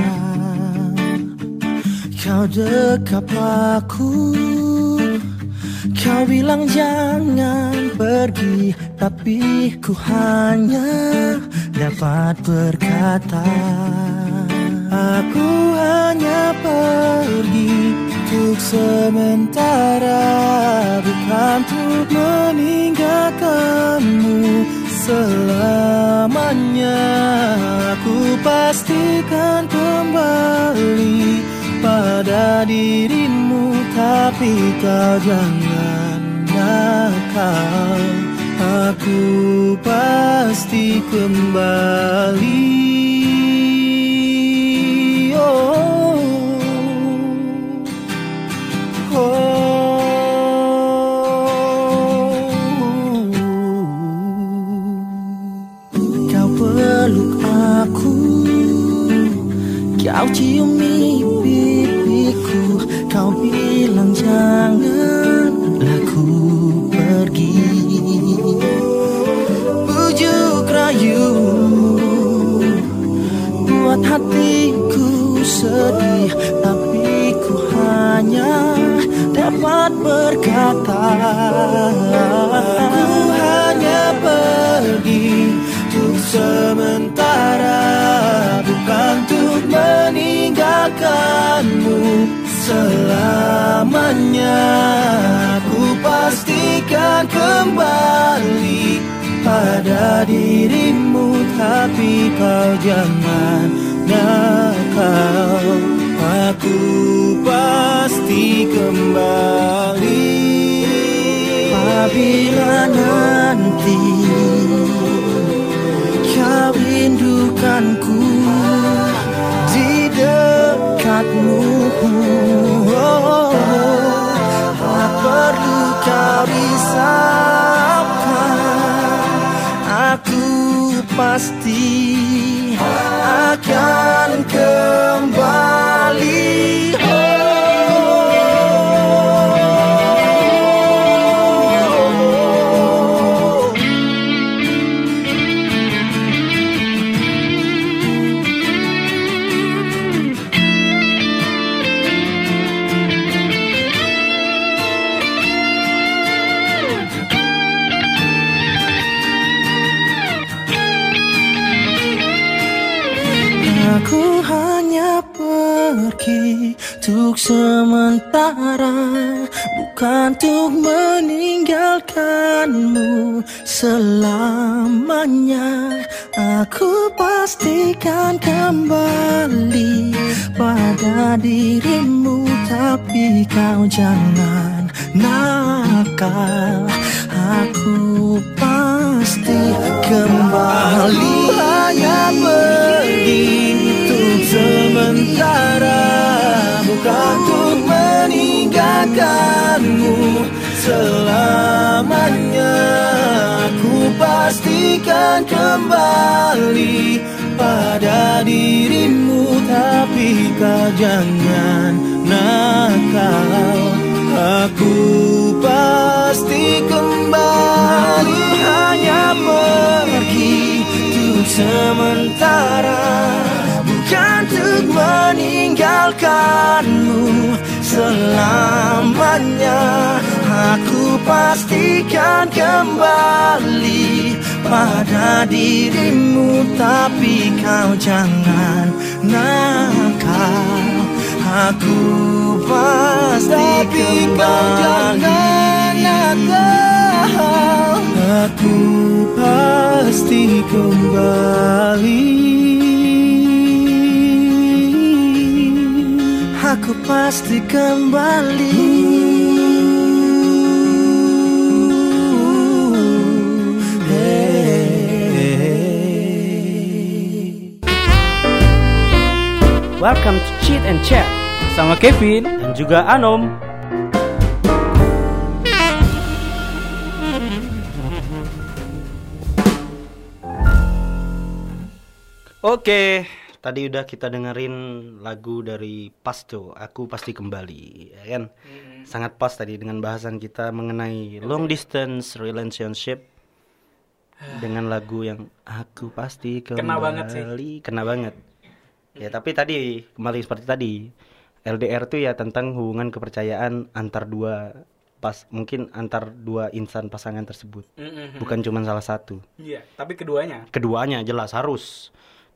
Kau dekap aku Kau bilang jangan pergi Tapi ku hanya dapat berkata Aku hanya pergi untuk sementara Bukan untuk meninggalkanmu. Selamanya Aku pastikan kembali pada dirimu. Tapi kau jangan nakal Aku pasti kembali. Oh, Kau peluk aku Kau ciumi pipiku Kau bilang jangan Selamanya Aku pastikan kembali pada dirimu. Tapi kau jangan nakal Aku pasti kembali. Apabila nanti Kau rindukanku Aku pasti akan kembali sementara Bukan untuk meninggalkanmu selamanya. Aku pastikan kembali pada dirimu Tapi kau jangan nakal. Aku pasti kembali. Hanya pergi untuk sementara Bukan untuk meninggalkanmu. Selamanya Aku pastikan kembali pada dirimu. Tapi kau jangan nakal. Aku pasti kembali. Hanya pergi untuk sementara untuk meninggalkanmu. Selamanya Aku pastikan kembali pada dirimu Tapi kau jangan nakal Aku pasti kembali. Aku pasti kembali Aku pasti kembali. Welcome to Cheat and Chat Sama Kevin. dan juga Anom. Oke, tadi udah kita dengerin lagu dari Pasto, Aku Pasti Kembali, ya kan? Sangat pas tadi dengan bahasan kita mengenai long distance relationship dengan lagu yang Aku Pasti Kembali. Kena banget sih. Kena banget. Ya, tapi tadi kembali seperti tadi. LDR tuh ya tentang hubungan kepercayaan antar dua pas mungkin antar dua insan pasangan tersebut. Mm-mm. Bukan cuma salah satu Iya, tapi keduanya. keduanya jelas harus.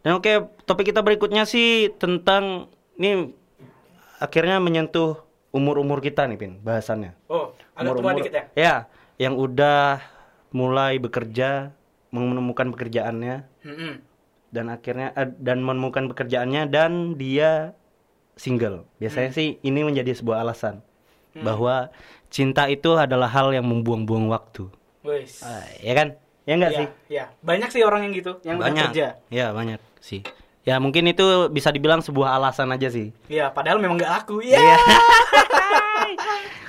Dan oke, topik kita berikutnya sih tentang ini akhirnya menyentuh umur-umur kita nih, Pin, bahasannya. Oh, agak tua dikit ya. Ya, yang udah mulai bekerja, menemukan pekerjaannya Mm-mm. dan akhirnya eh, dan menemukan pekerjaannya dan dia single. Biasanya Hmm. sih ini menjadi sebuah alasan bahwa cinta itu adalah hal yang membuang-buang waktu. Ah, ya kan? Ya enggak Iya, sih? iya. Banyak sih orang yang gitu, yang banyak kerja. ya banyak sih ya mungkin itu bisa dibilang sebuah alasan aja sih Iya, padahal memang nggak aku. Iya. [LAUGHS]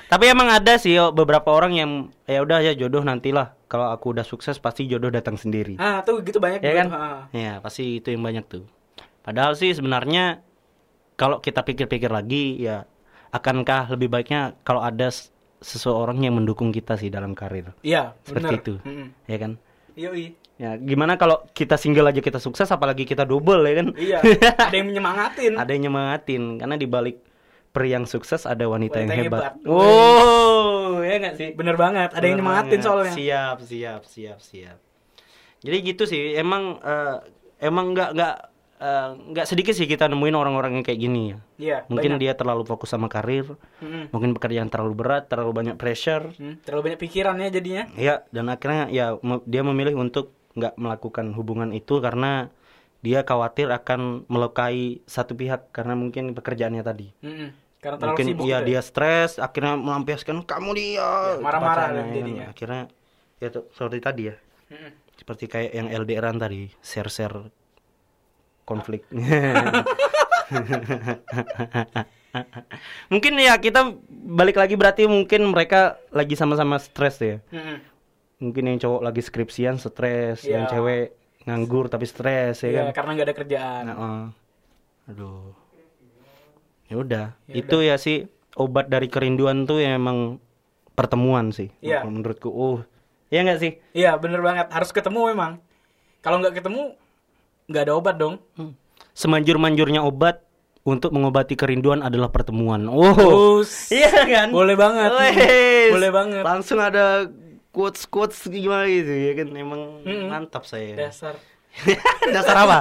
tapi emang ada sih oh, beberapa orang yang ya udah ya jodoh nantilah kalau aku udah sukses pasti jodoh datang sendiri Ah, tuh gitu banyak ya kan ah. ya pasti itu yang banyak tuh padahal sih sebenarnya kalau kita pikir-pikir lagi ya akankah lebih baiknya kalau ada seseorang yang mendukung kita sih dalam karir Iya, seperti bener. itu Mm-mm. ya kan Yoi. Ya gimana kalau kita single aja kita sukses apalagi kita double ya kan Iya, [LAUGHS] ada yang menyemangatin. ada yang nyemangatin karena di balik pria yang sukses ada wanita, Wanita yang yang hebat. hebat. Oh, ya nggak sih? Bener banget, ada yang Bener nyemangatin banget. soalnya. Siap, siap, siap, siap. Jadi gitu sih, emang eh, emang nggak nggak eh, nggak sedikit sih kita nemuin orang-orang yang kayak gini ya. Iya, Mungkin banyak. dia terlalu fokus sama karir, Mm-mm. mungkin pekerjaan terlalu berat, terlalu banyak pressure. Hmm, terlalu banyak pikirannya jadinya. Ya, dan akhirnya ya dia memilih untuk nggak melakukan hubungan itu karena dia khawatir akan melukai satu pihak karena mungkin pekerjaannya tadi. Mm-mm. Karena terlalu mungkin sibuk iya gitu ya. dia stres akhirnya melampiaskan kamu dia Ya, ke marah-marah pacarnya, jadinya. kan. akhirnya ya tuh, seperti tadi ya Mm-mm. seperti kayak yang LDRan tadi share share konflik [LAUGHS] mungkin ya kita balik lagi berarti mungkin mereka lagi sama-sama stres ya Mm-mm. Mungkin yang cowok lagi skripsian stres yang Iya. cewek nganggur tapi stres ya Iya, kan karena nggak ada kerjaan. Nah, eh. aduh. Ya udah, itu ya sih obat dari kerinduan tuh ya emang pertemuan sih. Iya. Kalau Menurutku, oh, ya nggak sih? Iya, bener banget. Harus ketemu memang. Kalau nggak ketemu, nggak ada obat dong. Hmm. Semanjur-manjurnya obat untuk mengobati kerinduan adalah pertemuan. Oh, iya kan? Boleh banget. Boleh banget. Langsung ada quotes quotes gimana gitu ya kan? Emang Mm-mm. mantap saya. Dasar. [LAUGHS] Dasar apa?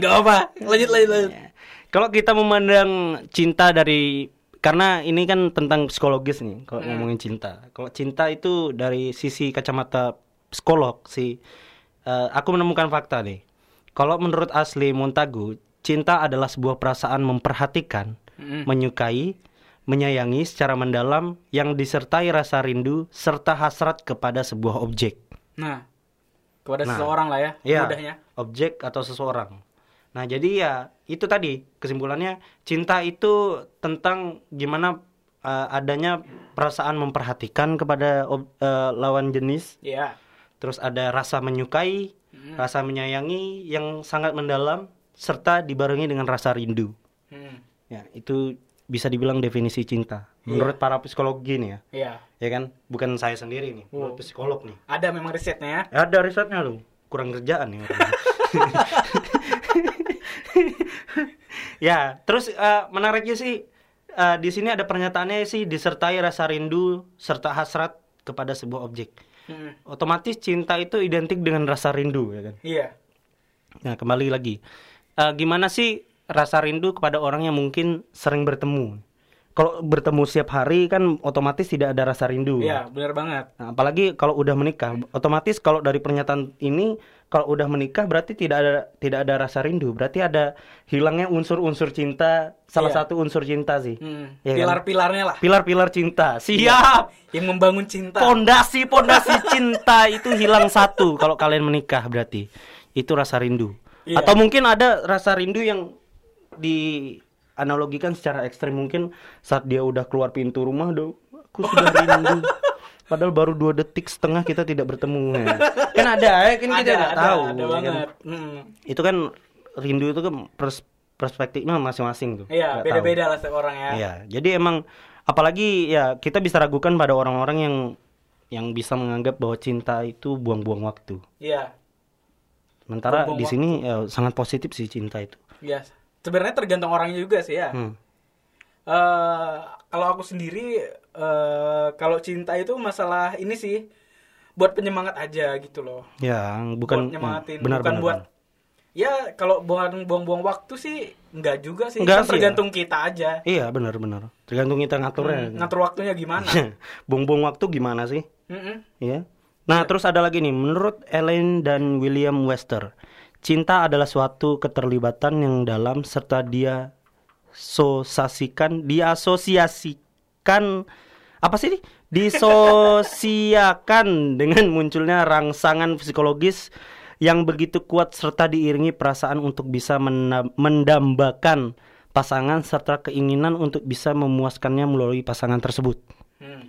Nggak apa. Lanjut, lanjut, lanjut. Ya. Kalau kita memandang cinta dari karena ini kan tentang psikologis nih kalau ngomongin cinta. Kalau cinta itu dari sisi kacamata psikolog sih eh, aku menemukan fakta nih. Kalau menurut asli Montagu, cinta adalah sebuah perasaan memperhatikan, Mm-mm. menyukai, menyayangi secara mendalam yang disertai rasa rindu serta hasrat kepada sebuah objek. Nah, kepada Nah. seseorang lah ya, Iya, mudahnya. objek atau seseorang. Nah, jadi ya itu tadi kesimpulannya cinta itu tentang gimana uh, adanya perasaan memperhatikan kepada ob- uh, lawan jenis, Iya. terus ada rasa menyukai, rasa menyayangi yang sangat mendalam serta dibarengi dengan rasa rindu. Hmm. Ya, itu bisa dibilang definisi cinta menurut para psikologi nih ya. Iya. Ya kan? Bukan saya sendiri nih, menurut psikolog nih. Ada memang risetnya ya. Ada risetnya lu. Kurang kerjaan nih [LAUGHS] ya, terus eh, menariknya sih eh, di sini ada pernyataannya sih disertai rasa rindu serta hasrat kepada sebuah objek. Hmm. Otomatis cinta itu identik dengan rasa rindu ya kan. Iya. Nah, kembali lagi. Eh, gimana sih rasa rindu kepada orang yang mungkin sering bertemu? Kalau bertemu setiap hari kan otomatis tidak ada rasa rindu. Iya, benar banget. Nah, apalagi kalau udah menikah, otomatis kalau dari pernyataan ini kalau udah menikah berarti tidak ada tidak ada rasa rindu, berarti ada hilangnya unsur-unsur cinta, salah Iya. satu unsur cinta sih. Hmm. Iya kan? Pilar-pilarnya lah. Pilar-pilar cinta. Siap. Yang membangun cinta. Pondasi-pondasi cinta itu hilang satu kalau kalian menikah berarti. Itu rasa rindu. Iya. Atau mungkin ada rasa rindu yang di analogikan secara ekstrim mungkin saat dia udah keluar pintu rumah do aku sudah rindu [LAUGHS] padahal baru dua detik setengah kita tidak bertemu ya. kan ada ya kan kita ada, nggak ada, tahu ada ya kan? Hmm. itu kan rindu itu kan pers- perspektifnya masing-masing tuh. Iya, Nggak beda-beda lah setiap orang ya. Iya, jadi emang apalagi ya kita bisa ragukan pada orang-orang yang yang bisa menganggap bahwa cinta itu buang-buang waktu. Iya. Sementara Buang-buang di sini ya, sangat positif sih cinta itu. Iya. Sebenarnya tergantung orangnya juga sih ya. Hmm. Eh, kalau aku sendiri eh kalau cinta itu masalah ini sih buat penyemangat aja gitu loh. Ya, bukan buat nyemangatin, benar bukan benar, buat benar. ya kalau buang buang-buang waktu sih enggak juga sih. Enggak Kan sih, tergantung kita aja. Iya, benar-benar. Tergantung kita ngaturnya. Hmm, ngatur waktunya gimana? [LAUGHS] Buang-buang waktu gimana sih? Mm-mm. Iya. Nah, terus ada lagi nih, menurut Ellen dan William Wester, cinta adalah suatu keterlibatan yang dalam serta dia sosiasikan, diasosiasikan apa sih? ini? Disosiakan [LAUGHS] dengan munculnya rangsangan psikologis yang begitu kuat serta diiringi perasaan untuk bisa mendambakan pasangan serta keinginan untuk bisa memuaskannya melalui pasangan tersebut Hmm.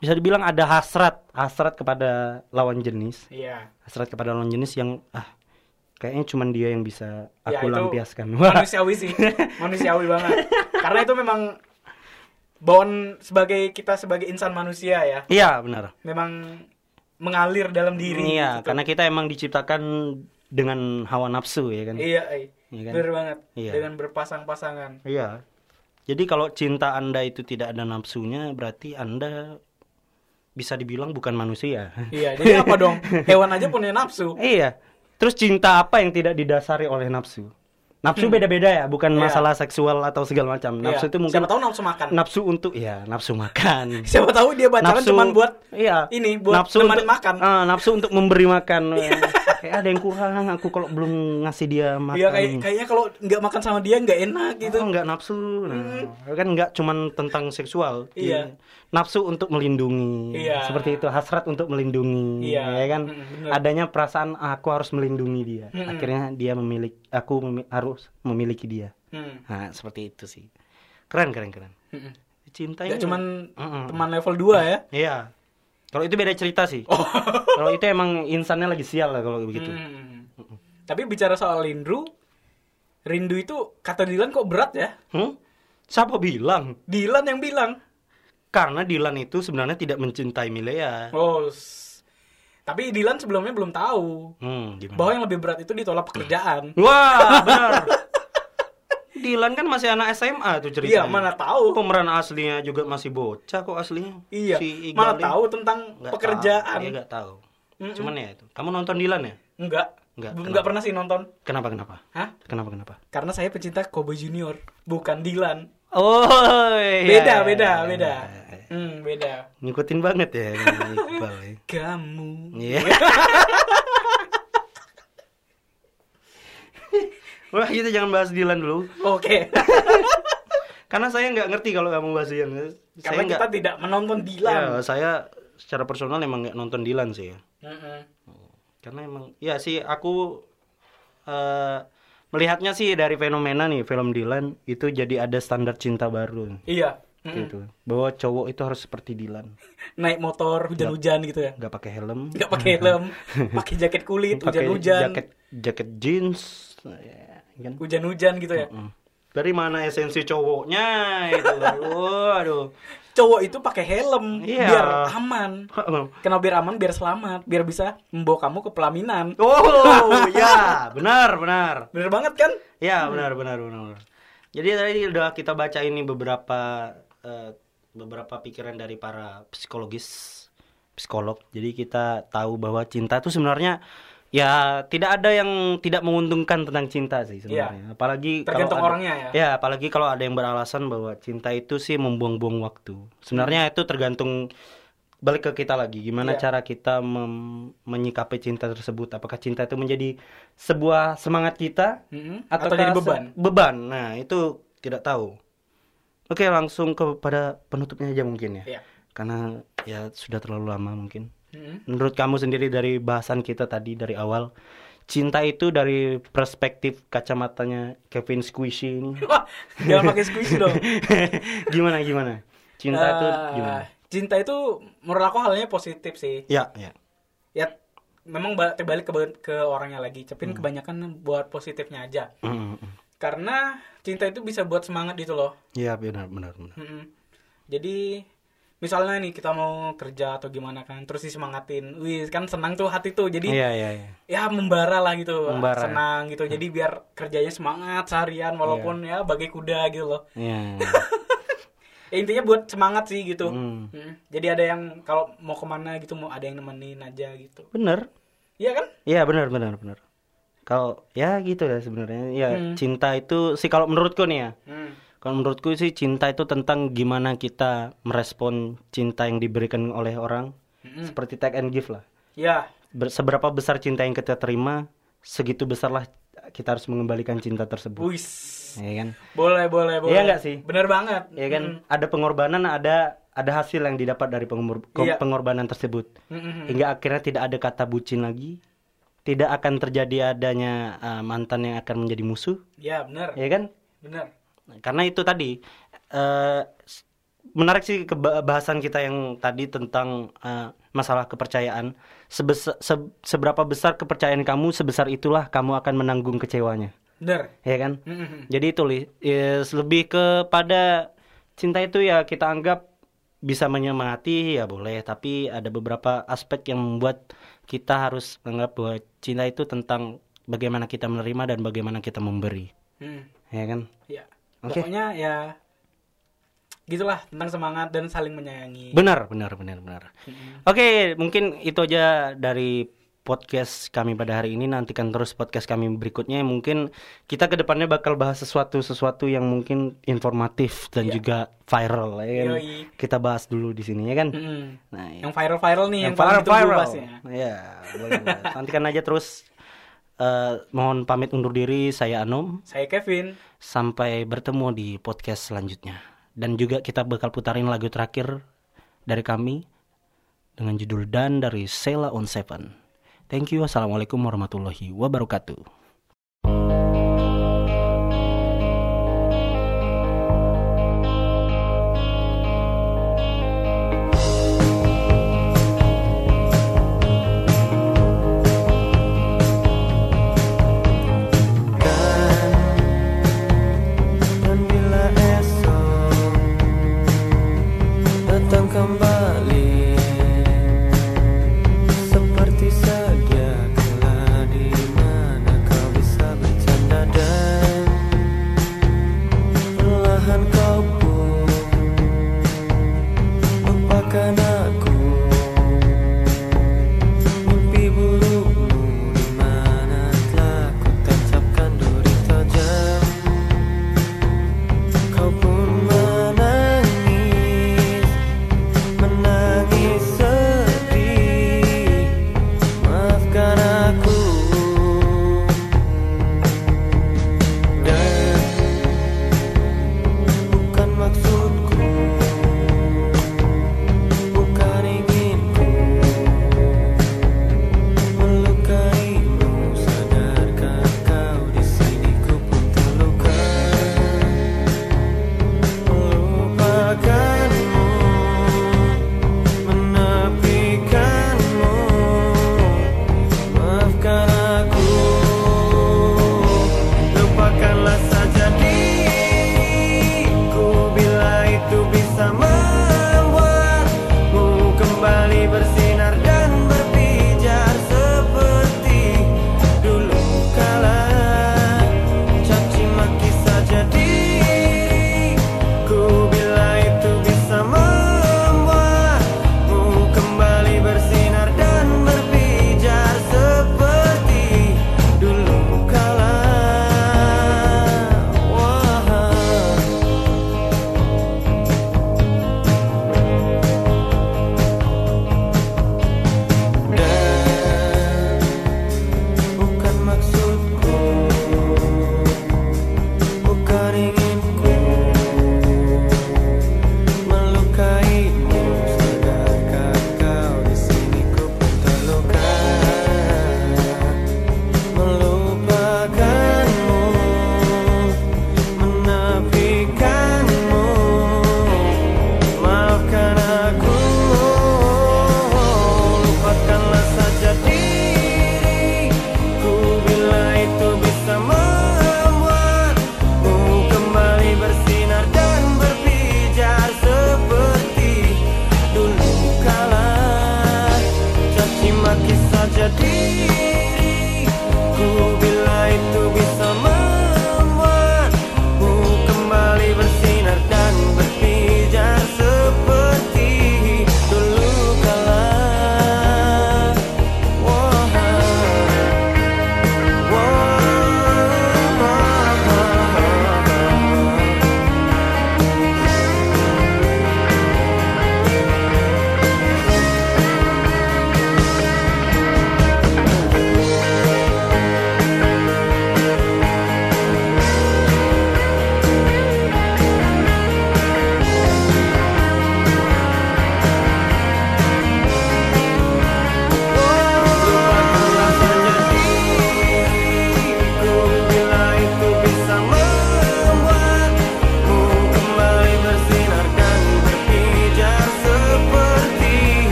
bisa dibilang ada hasrat hasrat kepada lawan jenis Iya. hasrat kepada lawan jenis yang ah kayaknya cuman dia yang bisa Ya, aku itu lampiaskan Wah. [LAUGHS] Manusiawi sih. Manusiawi banget. Karena itu memang bawaan sebagai kita sebagai insan manusia ya. iya benar Memang mengalir dalam diri. iya gitu. karena kita emang diciptakan dengan hawa nafsu ya kan Iya, iya. Iya kan? Bener banget. Iya. Dengan berpasang-pasangan. iya jadi kalau cinta anda itu tidak ada nafsunya berarti anda bisa dibilang bukan manusia Iya, jadi apa dong? [LAUGHS] Hewan aja punya nafsu. iya terus cinta apa yang tidak didasari oleh nafsu nafsu beda-beda ya bukan Iya. masalah seksual atau segala macam nafsu Iya. itu mungkin Siapa tahu nafsu makan. nafsu untuk ya nafsu makan [LAUGHS] Siapa tahu dia pacaran nafsu cuman buat iya ini, buat nafsu untuk makan. Ah, nafsu untuk memberi makan [LAUGHS] kayak ada yang kurang aku kalau belum ngasih dia makan Iya kayak kayaknya kalau nggak makan sama dia nggak enak gitu. Oh, nggak nafsu nah, kan nggak cuman tentang seksual Iya. Nafsu untuk melindungi Iya. seperti itu hasrat untuk melindungi Iya. ya kan Mm, adanya perasaan "Ah, aku harus melindungi dia Mm-mm. akhirnya dia memiliki aku memi- harus memiliki dia Hmm. nah seperti itu sih keren keren keren Mm-mm. cinta ini cuman Mm-mm. teman level 2 ya. Iya. Kalau itu beda cerita sih. Oh. [LAUGHS] Kalau itu emang insannya lagi sial lah kalau begitu. Hmm. Tapi bicara soal rindu, rindu itu kata Dilan kok berat ya? Hmm? Siapa bilang? Dilan yang bilang. Karena Dilan itu sebenarnya tidak mencintai Milea. Oh. Tapi Dilan sebelumnya belum tahu Hmm, gimana? bahwa yang lebih berat itu ditolak pekerjaan. Wah, [LAUGHS] benar. Dilan kan masih anak SMA tuh ceritanya. Iya, mana tahu. Pemeran aslinya juga masih bocah kok aslinya. Iya, Si mana tahu tentang nggak pekerjaan. Tahu. Dia nggak tahu. Mm-mm. Cuman ya itu. Kamu nonton Dilan ya? Enggak. Enggak, kenapa? enggak pernah sih nonton. Kenapa kenapa? Hah? Kenapa kenapa? Karena saya pecinta Cowboy Junior, bukan Dilan. Oh, iya. Beda, beda, Iya, beda. iya, iya. Hmm, beda. Ngikutin banget ya Iqbal ya. Kamu. Iya. [LAUGHS] Wah kita jangan bahas Dilan dulu Oke. [LAUGHS] Karena saya nggak ngerti kalau kamu bahas Dilan Saya Karena nggak kita tidak menonton Ya, Dilan. saya secara personal emang nggak nonton Dilan sih ya Mm-mm. Karena emang Ya sih aku eh Melihatnya sih dari fenomena nih Film Dilan Itu jadi ada standar cinta baru Iya. Gitu Bahwa cowok itu harus seperti Dilan Naik motor hujan-hujan gitu ya. nggak pakai helm Nggak pakai helm, [LAUGHS] pakai jaket kulit hujan-hujan. jaket jaket jeans ya, kan Hujan-hujan gitu ya. Mm. Dari mana esensi cowoknya itu? [LAUGHS] Aduh, aduh. Cowok itu pakai helm Iya. biar aman. Kenapa biar aman? Biar selamat, biar bisa membawa kamu ke pelaminan. Oh, [LAUGHS] ya, benar, benar. Bener banget kan? Ya, benar, benar, benar. Jadi tadi udah kita baca ini beberapa eh, beberapa pikiran dari para psikologis, psikolog. Jadi kita tahu bahwa cinta itu sebenarnya ya tidak ada yang tidak menguntungkan tentang cinta sih sebenarnya. Apalagi kalau Tergantung ada- orangnya ya. Ya, apalagi kalau ada yang beralasan bahwa cinta itu sih membuang-buang waktu. Sebenarnya itu tergantung balik ke kita lagi gimana Iya. cara kita menyikapi cinta tersebut. Apakah cinta itu menjadi sebuah semangat kita Mm-mm. atau jadi beban. Beban. Nah, itu tidak tahu. Oke, langsung kepada penutupnya aja mungkin ya. Iya. Karena ya sudah terlalu lama mungkin. Mm-mm. Menurut kamu sendiri dari bahasan kita tadi dari awal, cinta itu dari perspektif kacamatanya Kevin Squishy ini. [LAUGHS] Wah, jangan pakai squishy dong. [LAUGHS] gimana gimana? Cinta itu Eh, gimana? Cinta itu menurut aku halnya positif sih. Ya, ya. Ya memang ba- terbalik ke ke orangnya lagi. Tapi Hmm. kebanyakan buat positifnya aja. Mm, mm, mm. karena cinta itu bisa buat semangat gitu loh Iya benar benar benar. Mm-mm. jadi misalnya nih kita mau kerja atau gimana kan terus disemangatin wih kan senang tuh hati tuh jadi Iya iya iya. ya membara lah gitu Membara. Hmm. senang gitu jadi biar kerjanya semangat seharian walaupun ya bagai kuda gitu loh Iya. [LAUGHS] ya intinya buat semangat sih gitu Hmm. Mm. jadi ada yang kalau mau ke mana gitu mau ada yang nemenin aja gitu Bener. iya kan Iya benar benar benar. Kalau ya gitu ya sebenarnya. Ya Hmm. cinta itu sih kalau menurutku nih ya. Hmm. Kalau menurutku sih cinta itu tentang gimana kita merespon cinta yang diberikan oleh orang. Mm-mm. Seperti take and give lah. ya Ber- seberapa besar cinta yang kita terima, segitu besarlah kita harus mengembalikan cinta tersebut. wis Ya kan? boleh boleh boleh Iya nggak sih? bener banget Ya kan? Ada pengorbanan, ada ada hasil yang didapat dari pengor- Iya. pengorbanan tersebut. Mm-mm. Hingga akhirnya tidak ada kata bucin lagi. Tidak akan terjadi adanya uh, mantan yang akan menjadi musuh, ya bener ya kan? bener Karena itu tadi eh, s- menarik sih ke ba- bahasan kita yang tadi tentang eh, masalah kepercayaan. Sebesa- se- seberapa besar kepercayaan kamu, sebesar itulah kamu akan menanggung kecewanya, bener ya kan? Mm-mm. Jadi itu yes, lebih kepada cinta itu ya kita anggap bisa menyemangati ya boleh, tapi ada beberapa aspek yang membuat kita harus menganggap bahwa cinta itu tentang bagaimana kita menerima dan bagaimana kita memberi, Mm. ya kan? ya Oke. pokoknya ya gitulah tentang semangat dan saling menyayangi Benar, benar, benar, benar. Mm-mm. Oke, mungkin itu aja dari podcast kami pada hari ini. Nantikan terus podcast kami berikutnya. Mungkin kita ke depannya bakal bahas sesuatu-sesuatu yang mungkin informatif dan Iya. juga viral. Ya kan? Yoi. Kita bahas dulu di sini ya kan. Mm-mm. Nah, ya. yang viral viral nih yang, yang viral, viral. Ya, boleh. boleh. Nantikan aja terus. Eh, mohon pamit undur diri. Saya Anom. saya Kevin Sampai bertemu di podcast selanjutnya. Dan juga kita bakal putarin lagu terakhir dari kami dengan judul Dan dari Sela on Seven. Thank you. Assalamualaikum warahmatullahi wabarakatuh.